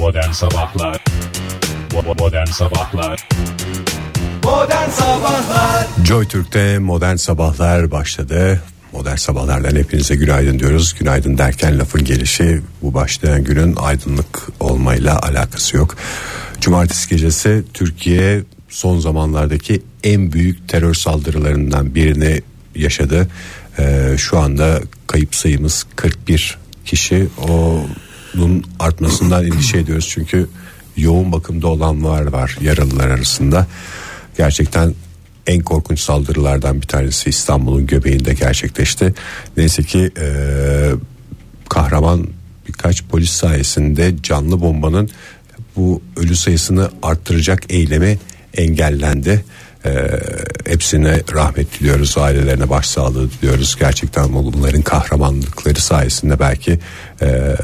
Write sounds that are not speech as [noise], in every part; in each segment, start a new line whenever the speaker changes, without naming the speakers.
Modern Sabahlar Modern Sabahlar
Modern Sabahlar
Joy Türk'te modern sabahlar başladı. Modern sabahlardan hepinize günaydın diyoruz. Günaydın derken lafın gelişi bu başlayan günün aydınlık olmayla alakası yok. Cumartesi gecesi Türkiye son zamanlardaki en büyük terör saldırılarından birini yaşadı. Ee, şu anda kayıp sayımız 41 kişi. Onun artmasından endişe ediyoruz çünkü yoğun bakımda olanlar var yaralılar arasında. Gerçekten en korkunç saldırılardan bir tanesi İstanbul'un göbeğinde gerçekleşti. Neyse ki e, kahraman birkaç polis sayesinde canlı bombanın bu ölü sayısını arttıracak eylemi engellendi. E, hepsine rahmet diliyoruz ailelerine başsağlığı diliyoruz gerçekten bunların kahramanlıkları sayesinde belki e,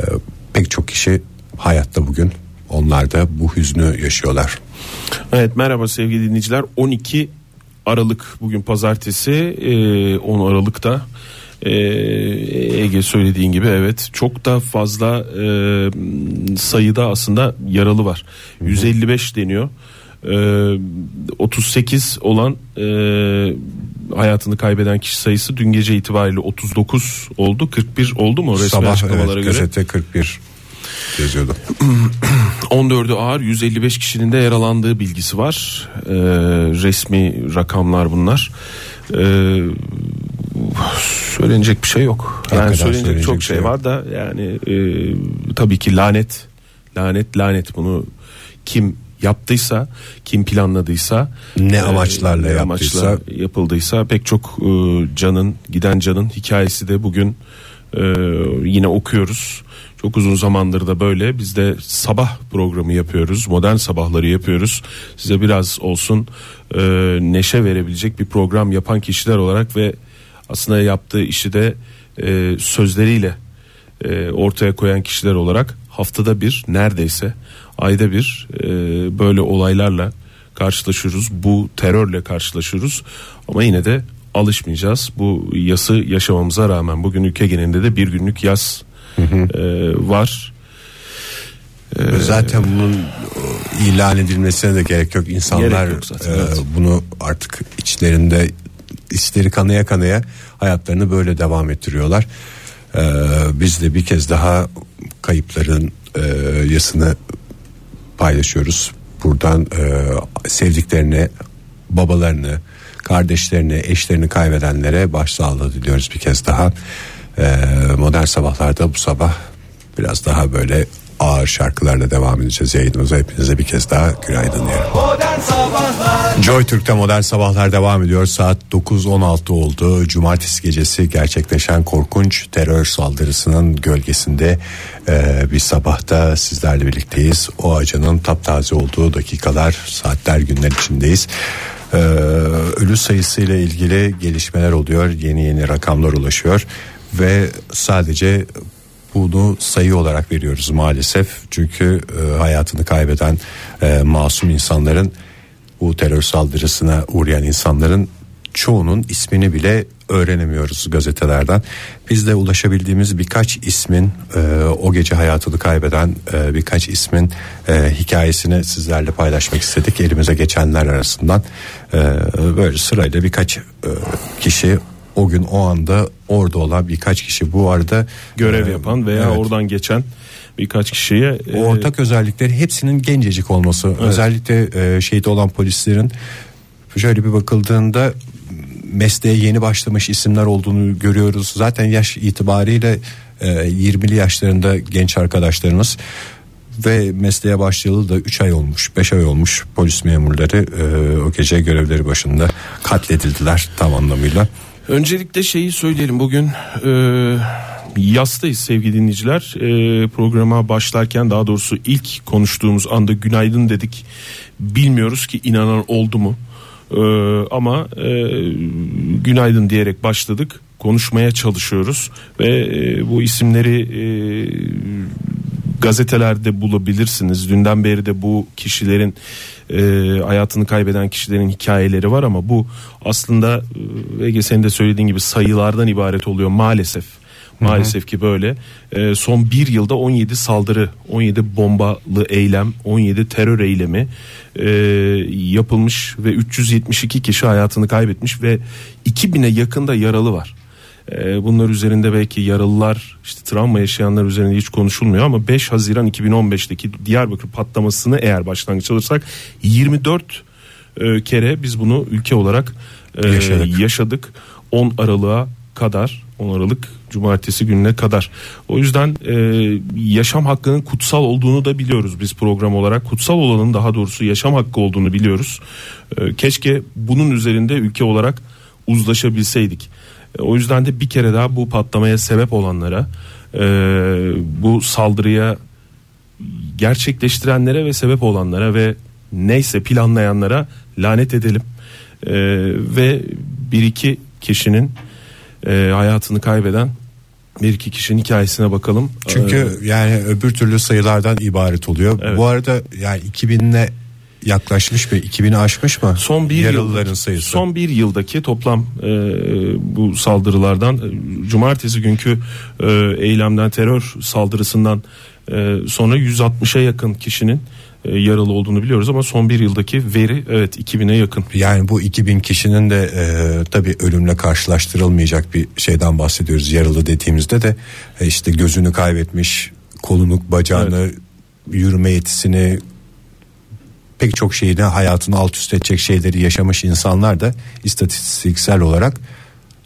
pek çok kişi hayatta bugün. Onlar da bu hüznü yaşıyorlar.
Evet merhaba sevgili dinleyiciler. 12 Aralık bugün pazartesi. E, 10 Aralık'ta e, Ege söylediğin gibi evet. Çok da fazla e, sayıda aslında yaralı var. 155 deniyor. E, 38 olan e, hayatını kaybeden kişi sayısı dün gece itibariyle 39 oldu. 41 oldu mu resmi
Sabah
açıklamalara
evet,
göre?
gazete 41 yazıyordu.
14'ü [clears throat] ağır 155 kişinin de yaralandığı bilgisi var. Ee, resmi rakamlar bunlar. Ee, söylenecek bir şey yok. Yani
Hakikaten
söylenecek
söylenecek
çok
şey
şey var da yani e, tabii ki lanet lanet lanet bunu kim yaptıysa kim planladıysa
Ne
e,
amaçlarla
ne
yaptıysa.
amaçla yapıldıysa pek çok e, canın giden canın hikayesi de bugün e, yine okuyoruz. Çok uzun zamandır da böyle biz de sabah programı yapıyoruz. Modern sabahları yapıyoruz. Size biraz olsun e, neşe verebilecek bir program yapan kişiler olarak ve aslında yaptığı işi de e, sözleriyle e, ortaya koyan kişiler olarak haftada bir neredeyse ayda bir e, böyle olaylarla karşılaşıyoruz. Bu terörle karşılaşıyoruz ama yine de alışmayacağız. Bu yası yaşamamıza rağmen bugün ülke genelinde de bir günlük yaz e, var.
Zaten bunun e, ilan edilmesine de gerek yok. İnsanlar
Gerek yok zaten,
e,
evet.
bunu artık içlerinde içleri kanaya kanaya hayatlarını böyle devam ettiriyorlar. E, biz de bir kez daha kayıpların e, yasını paylaşıyoruz. Buradan e, sevdiklerine, babalarını, kardeşlerini, eşlerini kaybedenlere başsağlığı diliyoruz bir kez daha. E, modern sabahlarda bu sabah biraz daha böyle ağır şarkılarla devam edeceğiz yayınımıza. Hepinize bir kez daha günaydın
Sabahlar
Joy Türk'te modern sabahlar devam ediyor. Saat 9.16 oldu. Cumartesi gecesi gerçekleşen korkunç terör saldırısının gölgesinde e, bir sabahta sizlerle birlikteyiz. O acının taptaze olduğu dakikalar, saatler, günler içindeyiz. E, ölü sayısı ile ilgili gelişmeler oluyor. Yeni yeni rakamlar ulaşıyor ve sadece bunu sayı olarak veriyoruz maalesef. Çünkü e, hayatını kaybeden e, masum insanların bu terör saldırısına uğrayan insanların çoğunun ismini bile öğrenemiyoruz gazetelerden. Biz de ulaşabildiğimiz birkaç ismin e, o gece hayatını kaybeden e, birkaç ismin e, hikayesini sizlerle paylaşmak istedik. Elimize geçenler arasından e, böyle sırayla birkaç e, kişi o gün o anda orada olan birkaç kişi bu arada
Görev
e,
yapan veya
evet.
oradan geçen birkaç kişiye e,
O ortak özellikleri hepsinin gencecik olması. Özellikle e, şehit olan polislerin şöyle bir bakıldığında mesleğe yeni başlamış isimler olduğunu görüyoruz. Zaten yaş itibariyle e, 20'li yaşlarında genç arkadaşlarımız ve mesleğe başlayalı da 3 ay olmuş 5 ay olmuş polis memurları e, o gece görevleri başında katledildiler tam anlamıyla.
Öncelikle şeyi söyleyelim. Bugün e, yastayız sevgili dinleyiciler. E, programa başlarken daha doğrusu ilk konuştuğumuz anda günaydın dedik. Bilmiyoruz ki inanan oldu mu? E, ama e, günaydın diyerek başladık. Konuşmaya çalışıyoruz ve e, bu isimleri e, gazetelerde bulabilirsiniz. Dünden beri de bu kişilerin e, hayatını kaybeden kişilerin hikayeleri var ama bu aslında e, Ege senin de söylediğin gibi sayılardan ibaret oluyor maalesef. Maalesef ki böyle. E, son bir yılda 17 saldırı, 17 bombalı eylem, 17 terör eylemi e, yapılmış ve 372 kişi hayatını kaybetmiş ve 2000'e yakında yaralı var. E, bunlar üzerinde belki yaralılar, işte travma yaşayanlar üzerinde hiç konuşulmuyor ama 5 Haziran 2015'teki Diyarbakır patlamasını eğer başlangıç alırsak 24 e, kere biz bunu ülke olarak e,
Yaşadık.
yaşadık. 10 Aralık'a kadar 10 Aralık Cumartesi gününe kadar. O yüzden e, yaşam hakkının kutsal olduğunu da biliyoruz biz program olarak. Kutsal olanın daha doğrusu yaşam hakkı olduğunu biliyoruz. E, keşke bunun üzerinde ülke olarak uzlaşabilseydik. E, o yüzden de bir kere daha bu patlamaya sebep olanlara, e, bu saldırıya gerçekleştirenlere ve sebep olanlara ve neyse planlayanlara lanet edelim. E, ve bir iki kişinin e, hayatını kaybeden bir iki kişinin hikayesine bakalım.
Çünkü yani öbür türlü sayılardan ibaret oluyor.
Evet.
Bu arada yani 2000'le yaklaşmış ve 2000'i aşmış mı?
son bir
Yaralıların
yıl,
sayısı.
son bir yıldaki toplam e, bu saldırılardan e, cumartesi günkü e, eylemden terör saldırısından e, sonra 160'a yakın kişinin e, yaralı olduğunu biliyoruz ama son bir yıldaki veri evet 2000'e yakın.
Yani bu 2000 kişinin de e, tabii ölümle karşılaştırılmayacak bir şeyden bahsediyoruz. Yaralı dediğimizde de e, işte gözünü kaybetmiş, kolunu, bacağını, yürüme yetisini pek çok şeyde hayatını alt üst edecek şeyleri yaşamış insanlar da istatistiksel olarak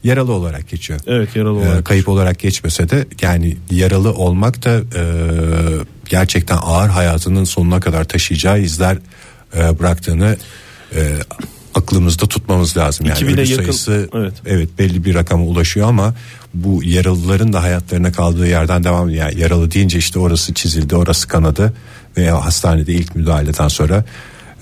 yaralı olarak geçiyor.
Evet yaralı
Ee,
olarak.
kayıp olarak geçmese de yani yaralı olmak da e, gerçekten ağır hayatının sonuna kadar taşıyacağı izler e, bıraktığını e, aklımızda tutmamız lazım. Yani
2000'e
ölü
yakın-
sayısı
evet.
evet. belli bir rakama ulaşıyor ama bu yaralıların da hayatlarına kaldığı yerden devam yani yaralı deyince işte orası çizildi, orası kanadı veya hastanede ilk müdahaleden sonra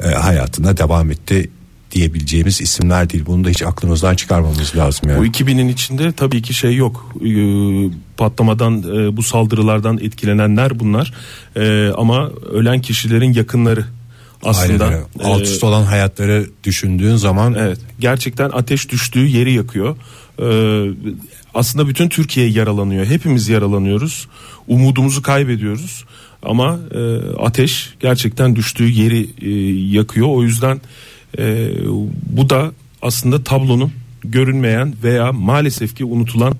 e, hayatına devam etti diyebileceğimiz isimler değil. Bunu da hiç aklımızdan çıkarmamız lazım yani.
Bu 2000'in içinde tabii ki şey yok. Ee, patlamadan e, bu saldırılardan etkilenenler bunlar. Ee, ama ölen kişilerin yakınları aslında.
Öyle. Alt üst olan hayatları düşündüğün zaman
Evet gerçekten ateş düştüğü yeri yakıyor. Ee, aslında bütün Türkiye yaralanıyor. Hepimiz yaralanıyoruz. Umudumuzu kaybediyoruz. Ama e, ateş gerçekten düştüğü yeri e, yakıyor. O yüzden e, bu da aslında tablonun görünmeyen veya maalesef ki unutulan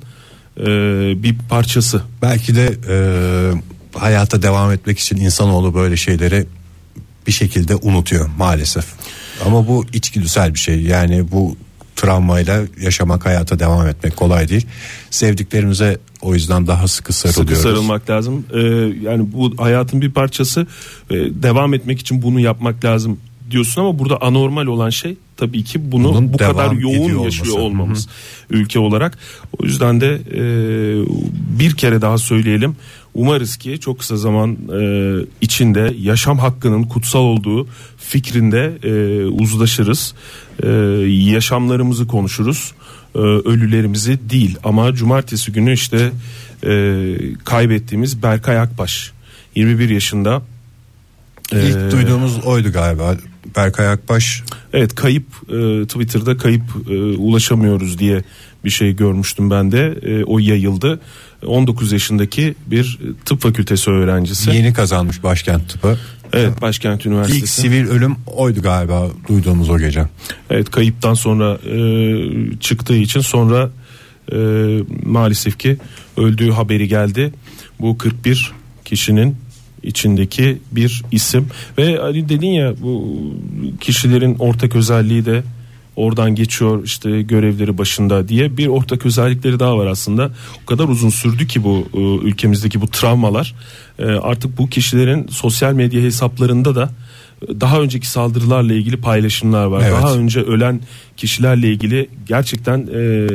e, bir parçası.
belki de e, hayata devam etmek için insanoğlu böyle şeyleri bir şekilde unutuyor maalesef. Ama bu içgüdüsel bir şey. Yani bu travmayla yaşamak hayata devam etmek kolay değil. Sevdiklerimize o yüzden daha sıkı sarılıyoruz.
Sıkı sarılmak lazım. Ee, yani bu hayatın bir parçası. Ee, devam etmek için bunu yapmak lazım diyorsun ama burada anormal olan şey tabii ki bunu
Bunun
bu kadar yoğun
olması.
yaşıyor olmamız ülke olarak. O yüzden de e, bir kere daha söyleyelim. Umarız ki çok kısa zaman e, içinde yaşam hakkının kutsal olduğu fikrinde e, uzlaşırız. E, yaşamlarımızı konuşuruz. E, ölülerimizi değil ama cumartesi günü işte e, kaybettiğimiz Berkay Akbaş 21 yaşında
İlk
e,
duyduğumuz oydu galiba. Berkay Akbaş.
Evet kayıp e, Twitter'da kayıp e, ulaşamıyoruz diye bir şey görmüştüm ben de. E, o yayıldı. 19 yaşındaki bir tıp fakültesi öğrencisi.
Yeni kazanmış başkent tıpı.
evet başkent
İlk
üniversitesi
sivil ölüm oydu galiba duyduğumuz o gece.
evet kayıptan sonra e, çıktığı için sonra e, maalesef ki öldüğü haberi geldi. Bu 41 kişinin içindeki bir isim ve hani dedin ya bu kişilerin ortak özelliği de oradan geçiyor işte görevleri başında diye bir ortak özellikleri daha var aslında. O kadar uzun sürdü ki bu e, ülkemizdeki bu travmalar E, artık bu kişilerin sosyal medya hesaplarında da daha önceki saldırılarla ilgili paylaşımlar var.
Evet.
Daha önce ölen kişilerle ilgili gerçekten e,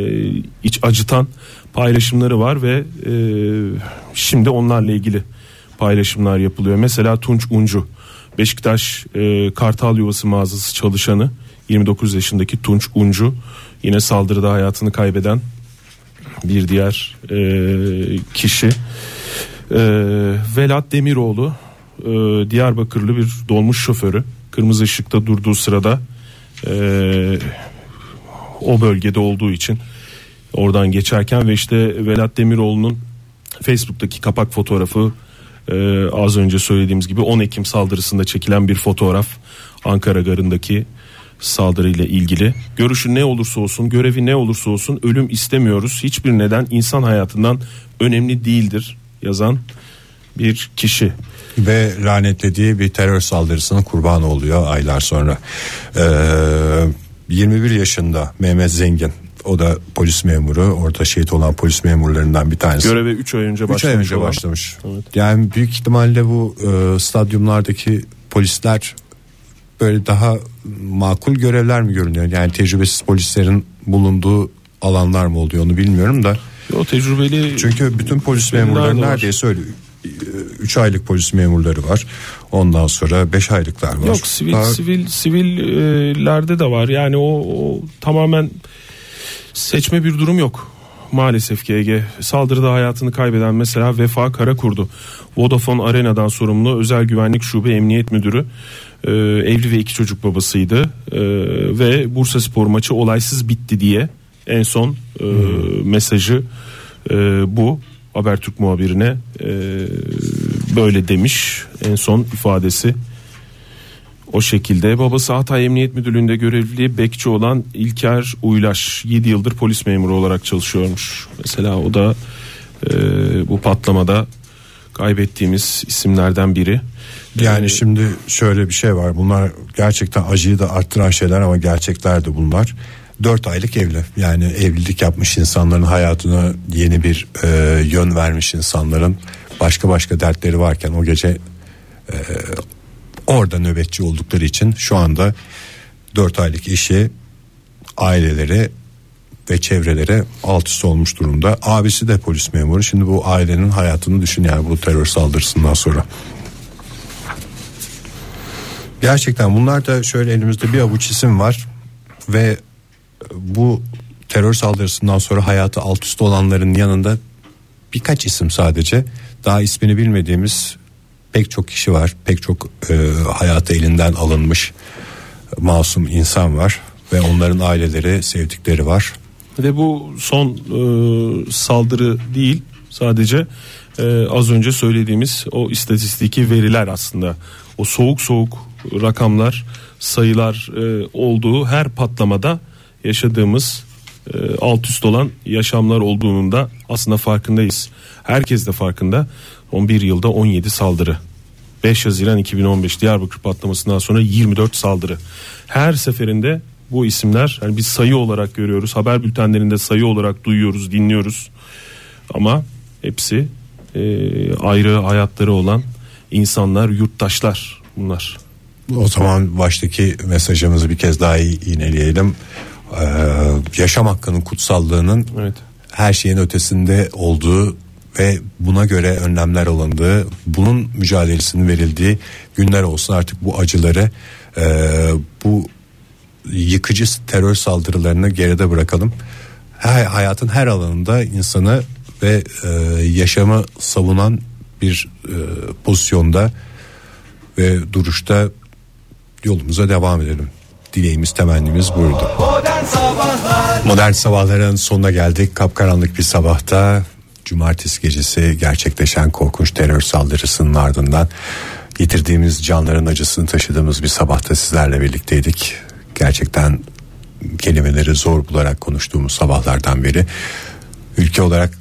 iç acıtan paylaşımları var ve e, şimdi onlarla ilgili paylaşımlar yapılıyor. Mesela Tunç Uncu Beşiktaş e, Kartal Yuvası mağazası çalışanı 29 yaşındaki Tunç Uncu yine saldırıda hayatını kaybeden bir diğer e, kişi e, Velat Demiroğlu e, Diyarbakırlı bir dolmuş şoförü kırmızı ışıkta durduğu sırada e, o bölgede olduğu için oradan geçerken ve işte Velat Demiroğlu'nun Facebook'taki kapak fotoğrafı e, az önce söylediğimiz gibi 10 Ekim saldırısında çekilen bir fotoğraf Ankara Garı'ndaki saldırıyla ilgili. Görüşü ne olursa olsun, görevi ne olursa olsun ölüm istemiyoruz. Hiçbir neden insan hayatından önemli değildir yazan bir kişi.
ve lanetlediği bir terör saldırısının kurbanı oluyor aylar sonra. Ee, 21 yaşında Mehmet Zengin o da polis memuru orada şehit olan polis memurlarından bir tanesi.
Göreve 3 ay önce
3
başlamış.
ay önce
olan.
başlamış.
Evet.
Yani büyük ihtimalle bu e, stadyumlardaki polisler böyle daha makul görevler mi görünüyor? Yani tecrübesiz polislerin bulunduğu alanlar mı oluyor onu bilmiyorum da.
O tecrübeli
Çünkü bütün polis memurları neredeyse öyle 3 aylık polis memurları var. Ondan sonra 5 aylıklar var.
Yok sivil
Daha-
sivil sivillerde de var. Yani o, o tamamen seçme bir durum yok. Maalesef ki Ege saldırıda hayatını kaybeden mesela Vefa Karakurdu. Vodafone Arena'dan sorumlu özel güvenlik şube emniyet müdürü e, evli ve iki çocuk babasıydı. E, ve Bursa Spor maçı olaysız bitti diye en son e, mesajı e, bu Habertürk muhabirine e, böyle demiş en son ifadesi o şekilde babası Hatay Emniyet Müdürlüğü'nde görevli bekçi olan İlker Uylaş 7 yıldır polis memuru olarak çalışıyormuş. Mesela o da e, bu patlamada kaybettiğimiz isimlerden biri.
Yani
E,
şimdi şöyle bir şey var. Bunlar gerçekten acıyı da arttıran şeyler ama gerçekler de bunlar. 4 aylık evli. Yani evlilik yapmış insanların hayatına yeni bir e, yön vermiş insanların başka başka dertleri varken o gece e, orada nöbetçi oldukları için şu anda 4 aylık işi aileleri ve çevreleri alt üst olmuş durumda. Abisi de polis memuru. Şimdi bu ailenin hayatını düşün yani bu terör saldırısından sonra. Gerçekten bunlar da şöyle elimizde bir avuç isim var ve bu terör saldırısından sonra hayatı alt üst olanların yanında birkaç isim sadece daha ismini bilmediğimiz pek çok kişi var. Pek çok e, hayatı elinden alınmış masum insan var ve onların aileleri, sevdikleri var.
Ve bu son e, saldırı değil sadece e, az önce söylediğimiz o istatistiki veriler aslında o soğuk soğuk rakamlar sayılar e, olduğu her patlamada yaşadığımız e, alt üst olan yaşamlar olduğunun da aslında farkındayız. Herkes de farkında 11 yılda 17 saldırı 5 Haziran 2015 Diyarbakır patlamasından sonra 24 saldırı. Her seferinde bu isimler yani biz sayı olarak görüyoruz. Haber bültenlerinde sayı olarak duyuyoruz, dinliyoruz. Ama hepsi e, ayrı hayatları olan insanlar, yurttaşlar bunlar.
O zaman baştaki mesajımızı bir kez daha iğneleyelim. Ee, yaşam hakkının kutsallığının
Evet.
her şeyin ötesinde olduğu ve buna göre önlemler alındığı, bunun mücadelesinin verildiği günler olsun artık bu acıları, e, bu yıkıcı terör saldırılarını geride bırakalım. Her, hayatın her alanında insanı ve e, yaşamı savunan bir e, pozisyonda ve duruşta yolumuza devam edelim. Dileğimiz temennimiz buydu.
Modern Sabahlar
Modern sabahların sonuna geldik. Kapkaranlık bir sabahta cumartesi gecesi gerçekleşen korkunç terör saldırısının ardından yitirdiğimiz canların acısını taşıdığımız bir sabahta sizlerle birlikteydik. Gerçekten kelimeleri zor bularak konuştuğumuz sabahlardan beri ülke olarak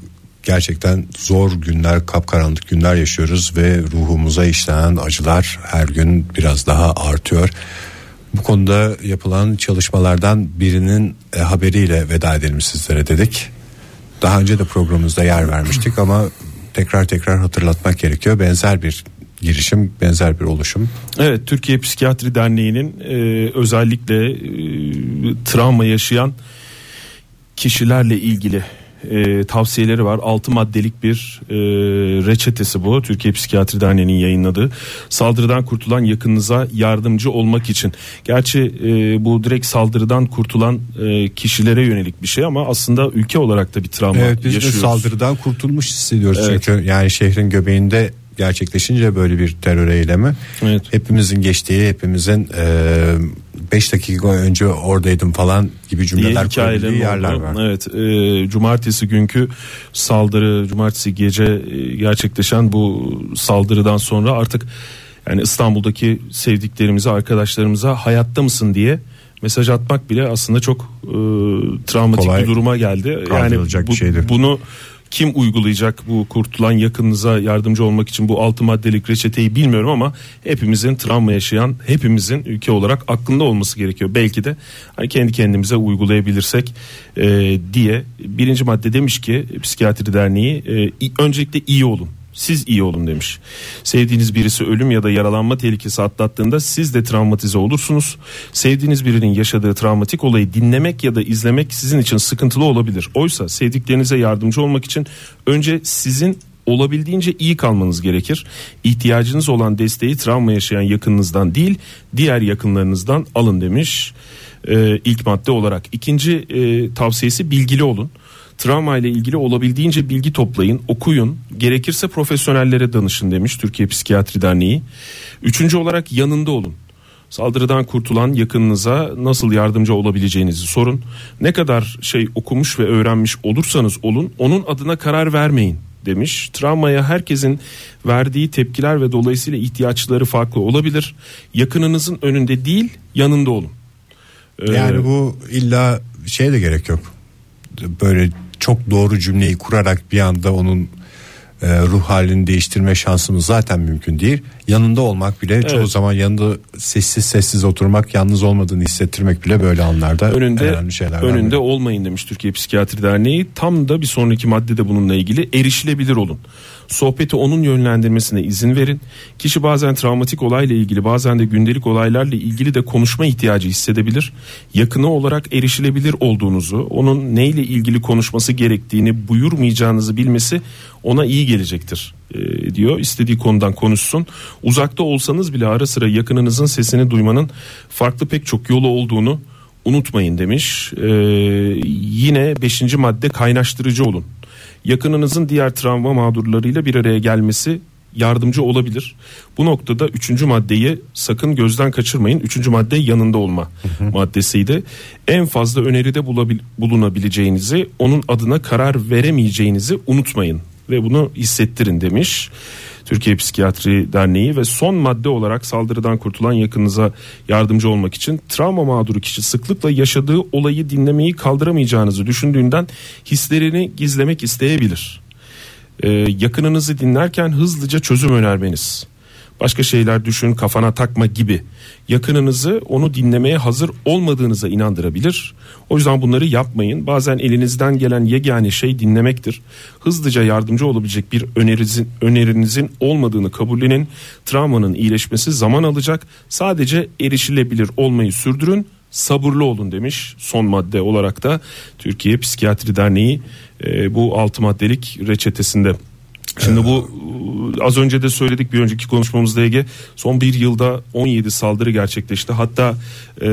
gerçekten zor günler, kapkaranlık günler yaşıyoruz ve ruhumuza işlenen acılar her gün biraz daha artıyor. Bu konuda yapılan çalışmalardan birinin e, haberiyle veda edelim sizlere dedik. Daha önce de programımızda yer vermiştik ama tekrar tekrar hatırlatmak gerekiyor. Benzer bir girişim, benzer bir oluşum.
Evet Türkiye Psikiyatri Derneği'nin e, özellikle e, travma yaşayan kişilerle ilgili e, tavsiyeleri var. 6 maddelik bir e, reçetesi bu. Türkiye Psikiyatri Derneği'nin yayınladığı. Saldırıdan kurtulan yakınınıza yardımcı olmak için. Gerçi e, bu direkt saldırıdan kurtulan e, kişilere yönelik bir şey ama aslında ülke olarak da bir travma
Evet biz de
yaşıyoruz.
saldırıdan kurtulmuş hissediyoruz
Evet.
çünkü yani şehrin göbeğinde gerçekleşince böyle bir terör eylemi
Evet.
hepimizin geçtiği hepimizin e, 5 dakika önce oradaydım falan gibi cümleler kurabildiği yerler
olduğu.
var.
Evet, e, cumartesi günkü saldırı, cumartesi gece e, gerçekleşen bu saldırıdan sonra artık yani İstanbul'daki sevdiklerimize, arkadaşlarımıza hayatta mısın diye mesaj atmak bile aslında çok e, travmatik
Kolay
bir duruma geldi. Yani bu,
şeydir.
bunu kim uygulayacak bu kurtulan yakınınıza yardımcı olmak için bu altı maddelik reçeteyi bilmiyorum ama hepimizin travma yaşayan hepimizin ülke olarak aklında olması gerekiyor. Belki de hani kendi kendimize uygulayabilirsek e, diye birinci madde demiş ki Psikiyatri Derneği e, öncelikle iyi olun. Siz iyi olun demiş. Sevdiğiniz birisi ölüm ya da yaralanma tehlikesi atlattığında siz de travmatize olursunuz. Sevdiğiniz birinin yaşadığı travmatik olayı dinlemek ya da izlemek sizin için sıkıntılı olabilir. Oysa sevdiklerinize yardımcı olmak için önce sizin olabildiğince iyi kalmanız gerekir. İhtiyacınız olan desteği travma yaşayan yakınınızdan değil, diğer yakınlarınızdan alın demiş. Ee, ilk madde olarak. İkinci e, tavsiyesi bilgili olun. Travma ile ilgili olabildiğince bilgi toplayın, okuyun, gerekirse profesyonellere danışın demiş Türkiye Psikiyatri Derneği. Üçüncü olarak yanında olun. Saldırıdan kurtulan yakınınıza nasıl yardımcı olabileceğinizi sorun. Ne kadar şey okumuş ve öğrenmiş olursanız olun, onun adına karar vermeyin demiş. Travmaya herkesin verdiği tepkiler ve dolayısıyla ihtiyaçları farklı olabilir. Yakınınızın önünde değil, yanında olun. Ee,
Yani bu illa şey de gerek yok. Böyle çok doğru cümleyi kurarak bir anda onun e, ruh halini değiştirme şansımız zaten mümkün değil. Yanında olmak bile çoğu
Evet.
zaman yanında sessiz sessiz oturmak, yalnız olmadığını hissettirmek bile böyle anlarda
önünde
önemli şeylerden
önünde
biri.
olmayın demiş Türkiye Psikiyatri Derneği. Tam da bir sonraki maddede bununla ilgili erişilebilir olun. Sohbeti onun yönlendirmesine izin verin. Kişi bazen travmatik olayla ilgili bazen de gündelik olaylarla ilgili de konuşma ihtiyacı hissedebilir. Yakını olarak erişilebilir olduğunuzu, onun neyle ilgili konuşması gerektiğini buyurmayacağınızı bilmesi ona iyi gelecektir e, diyor. İstediği konudan konuşsun. Uzakta olsanız bile ara sıra yakınınızın sesini duymanın farklı pek çok yolu olduğunu unutmayın demiş. Ee, yine beşinci madde kaynaştırıcı olun. Yakınınızın diğer travma mağdurlarıyla bir araya gelmesi yardımcı olabilir. Bu noktada üçüncü maddeyi sakın gözden kaçırmayın. Üçüncü madde yanında olma maddesiydi. En fazla öneride bulunabileceğinizi, onun adına karar veremeyeceğinizi unutmayın ve bunu hissettirin demiş. Türkiye Psikiyatri Derneği ve son madde olarak saldırıdan kurtulan yakınınıza yardımcı olmak için travma mağduru kişi sıklıkla yaşadığı olayı dinlemeyi kaldıramayacağınızı düşündüğünden hislerini gizlemek isteyebilir. Ee, yakınınızı dinlerken hızlıca çözüm önermeniz. Başka şeyler düşün kafana takma gibi. Yakınınızı onu dinlemeye hazır olmadığınıza inandırabilir. O yüzden bunları yapmayın. Bazen elinizden gelen yegane şey dinlemektir. Hızlıca yardımcı olabilecek bir önerizin, önerinizin olmadığını kabullenin. Travmanın iyileşmesi zaman alacak. Sadece erişilebilir olmayı sürdürün. Sabırlı olun demiş son madde olarak da Türkiye Psikiyatri Derneği e, bu altı maddelik reçetesinde. Şimdi bu az önce de söyledik bir önceki konuşmamızda Ege son bir yılda 17 saldırı gerçekleşti. Hatta e,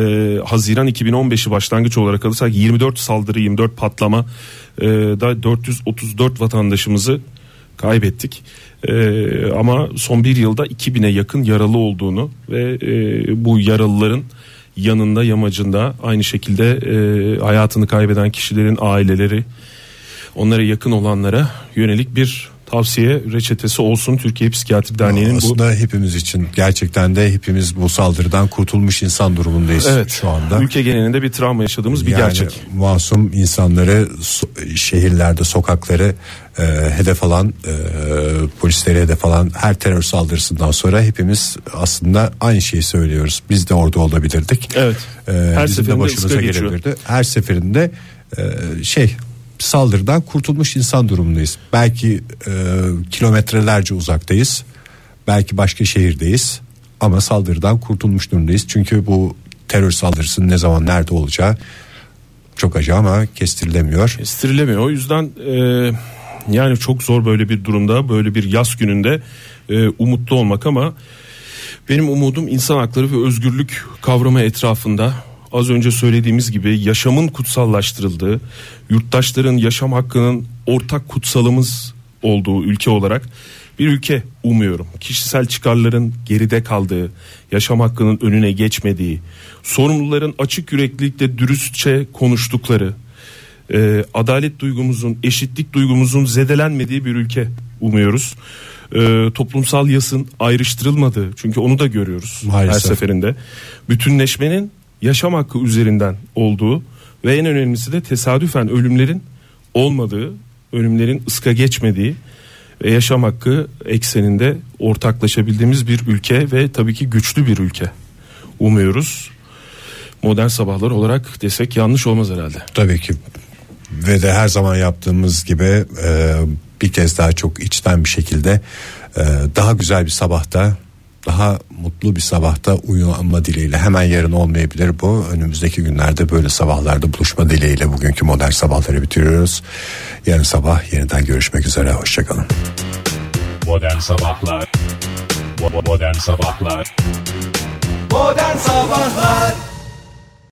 Haziran 2015'i başlangıç olarak alırsak 24 saldırı 24 patlama e, da 434 vatandaşımızı kaybettik. E, ama son bir yılda 2000'e yakın yaralı olduğunu ve e, bu yaralıların yanında yamacında aynı şekilde e, hayatını kaybeden kişilerin aileleri onlara yakın olanlara yönelik bir tavsiye reçetesi olsun Türkiye Psikiyatri Derneği'nin bu
Aslında hepimiz için gerçekten de hepimiz bu saldırıdan kurtulmuş insan durumundayız
evet
şu anda.
ülke genelinde bir travma yaşadığımız bir
Yani
gerçek.
masum insanları şehirlerde sokakları e, hedef alan e, polisleri hedef alan her terör saldırısından sonra hepimiz aslında aynı şeyi söylüyoruz. Biz de orada olabilirdik.
Evet.
E,
Her
bizim de
seferinde
başımıza
ıska geçiyor.
gelebilirdi. Her seferinde e, şey saldırıdan kurtulmuş insan durumundayız. Belki e, kilometrelerce uzaktayız. Belki başka şehirdeyiz. Ama saldırıdan kurtulmuş durumdayız. Çünkü bu terör saldırısının ne zaman nerede olacağı çok acı ama kestirilemiyor.
Kestirilemiyor. O yüzden e, yani çok zor böyle bir durumda böyle bir yaz gününde e, umutlu olmak ama benim umudum insan hakları ve özgürlük kavramı etrafında az önce söylediğimiz gibi yaşamın kutsallaştırıldığı, yurttaşların yaşam hakkının ortak kutsalımız olduğu ülke olarak bir ülke umuyorum. Kişisel çıkarların geride kaldığı, yaşam hakkının önüne geçmediği, sorumluların açık yüreklilikle dürüstçe konuştukları, e, adalet duygumuzun, eşitlik duygumuzun zedelenmediği bir ülke umuyoruz. E, toplumsal yasın ayrıştırılmadığı çünkü onu da görüyoruz
Maalesef.
her seferinde. Bütünleşmenin yaşam hakkı üzerinden olduğu ve en önemlisi de tesadüfen ölümlerin olmadığı, ölümlerin ıska geçmediği ve yaşam hakkı ekseninde ortaklaşabildiğimiz bir ülke ve tabii ki güçlü bir ülke umuyoruz. Modern sabahlar olarak desek yanlış olmaz herhalde.
Tabii ki ve de her zaman yaptığımız gibi e, bir kez daha çok içten bir şekilde e, daha güzel bir sabahta daha mutlu bir sabahta uyanma dileğiyle. Hemen yarın olmayabilir bu. Önümüzdeki günlerde böyle sabahlarda buluşma dileğiyle bugünkü modern sabahları bitiriyoruz. Yarın sabah yeniden görüşmek üzere. Hoşçakalın.
Modern Sabahlar. Modern Sabahlar.
Modern Sabahlar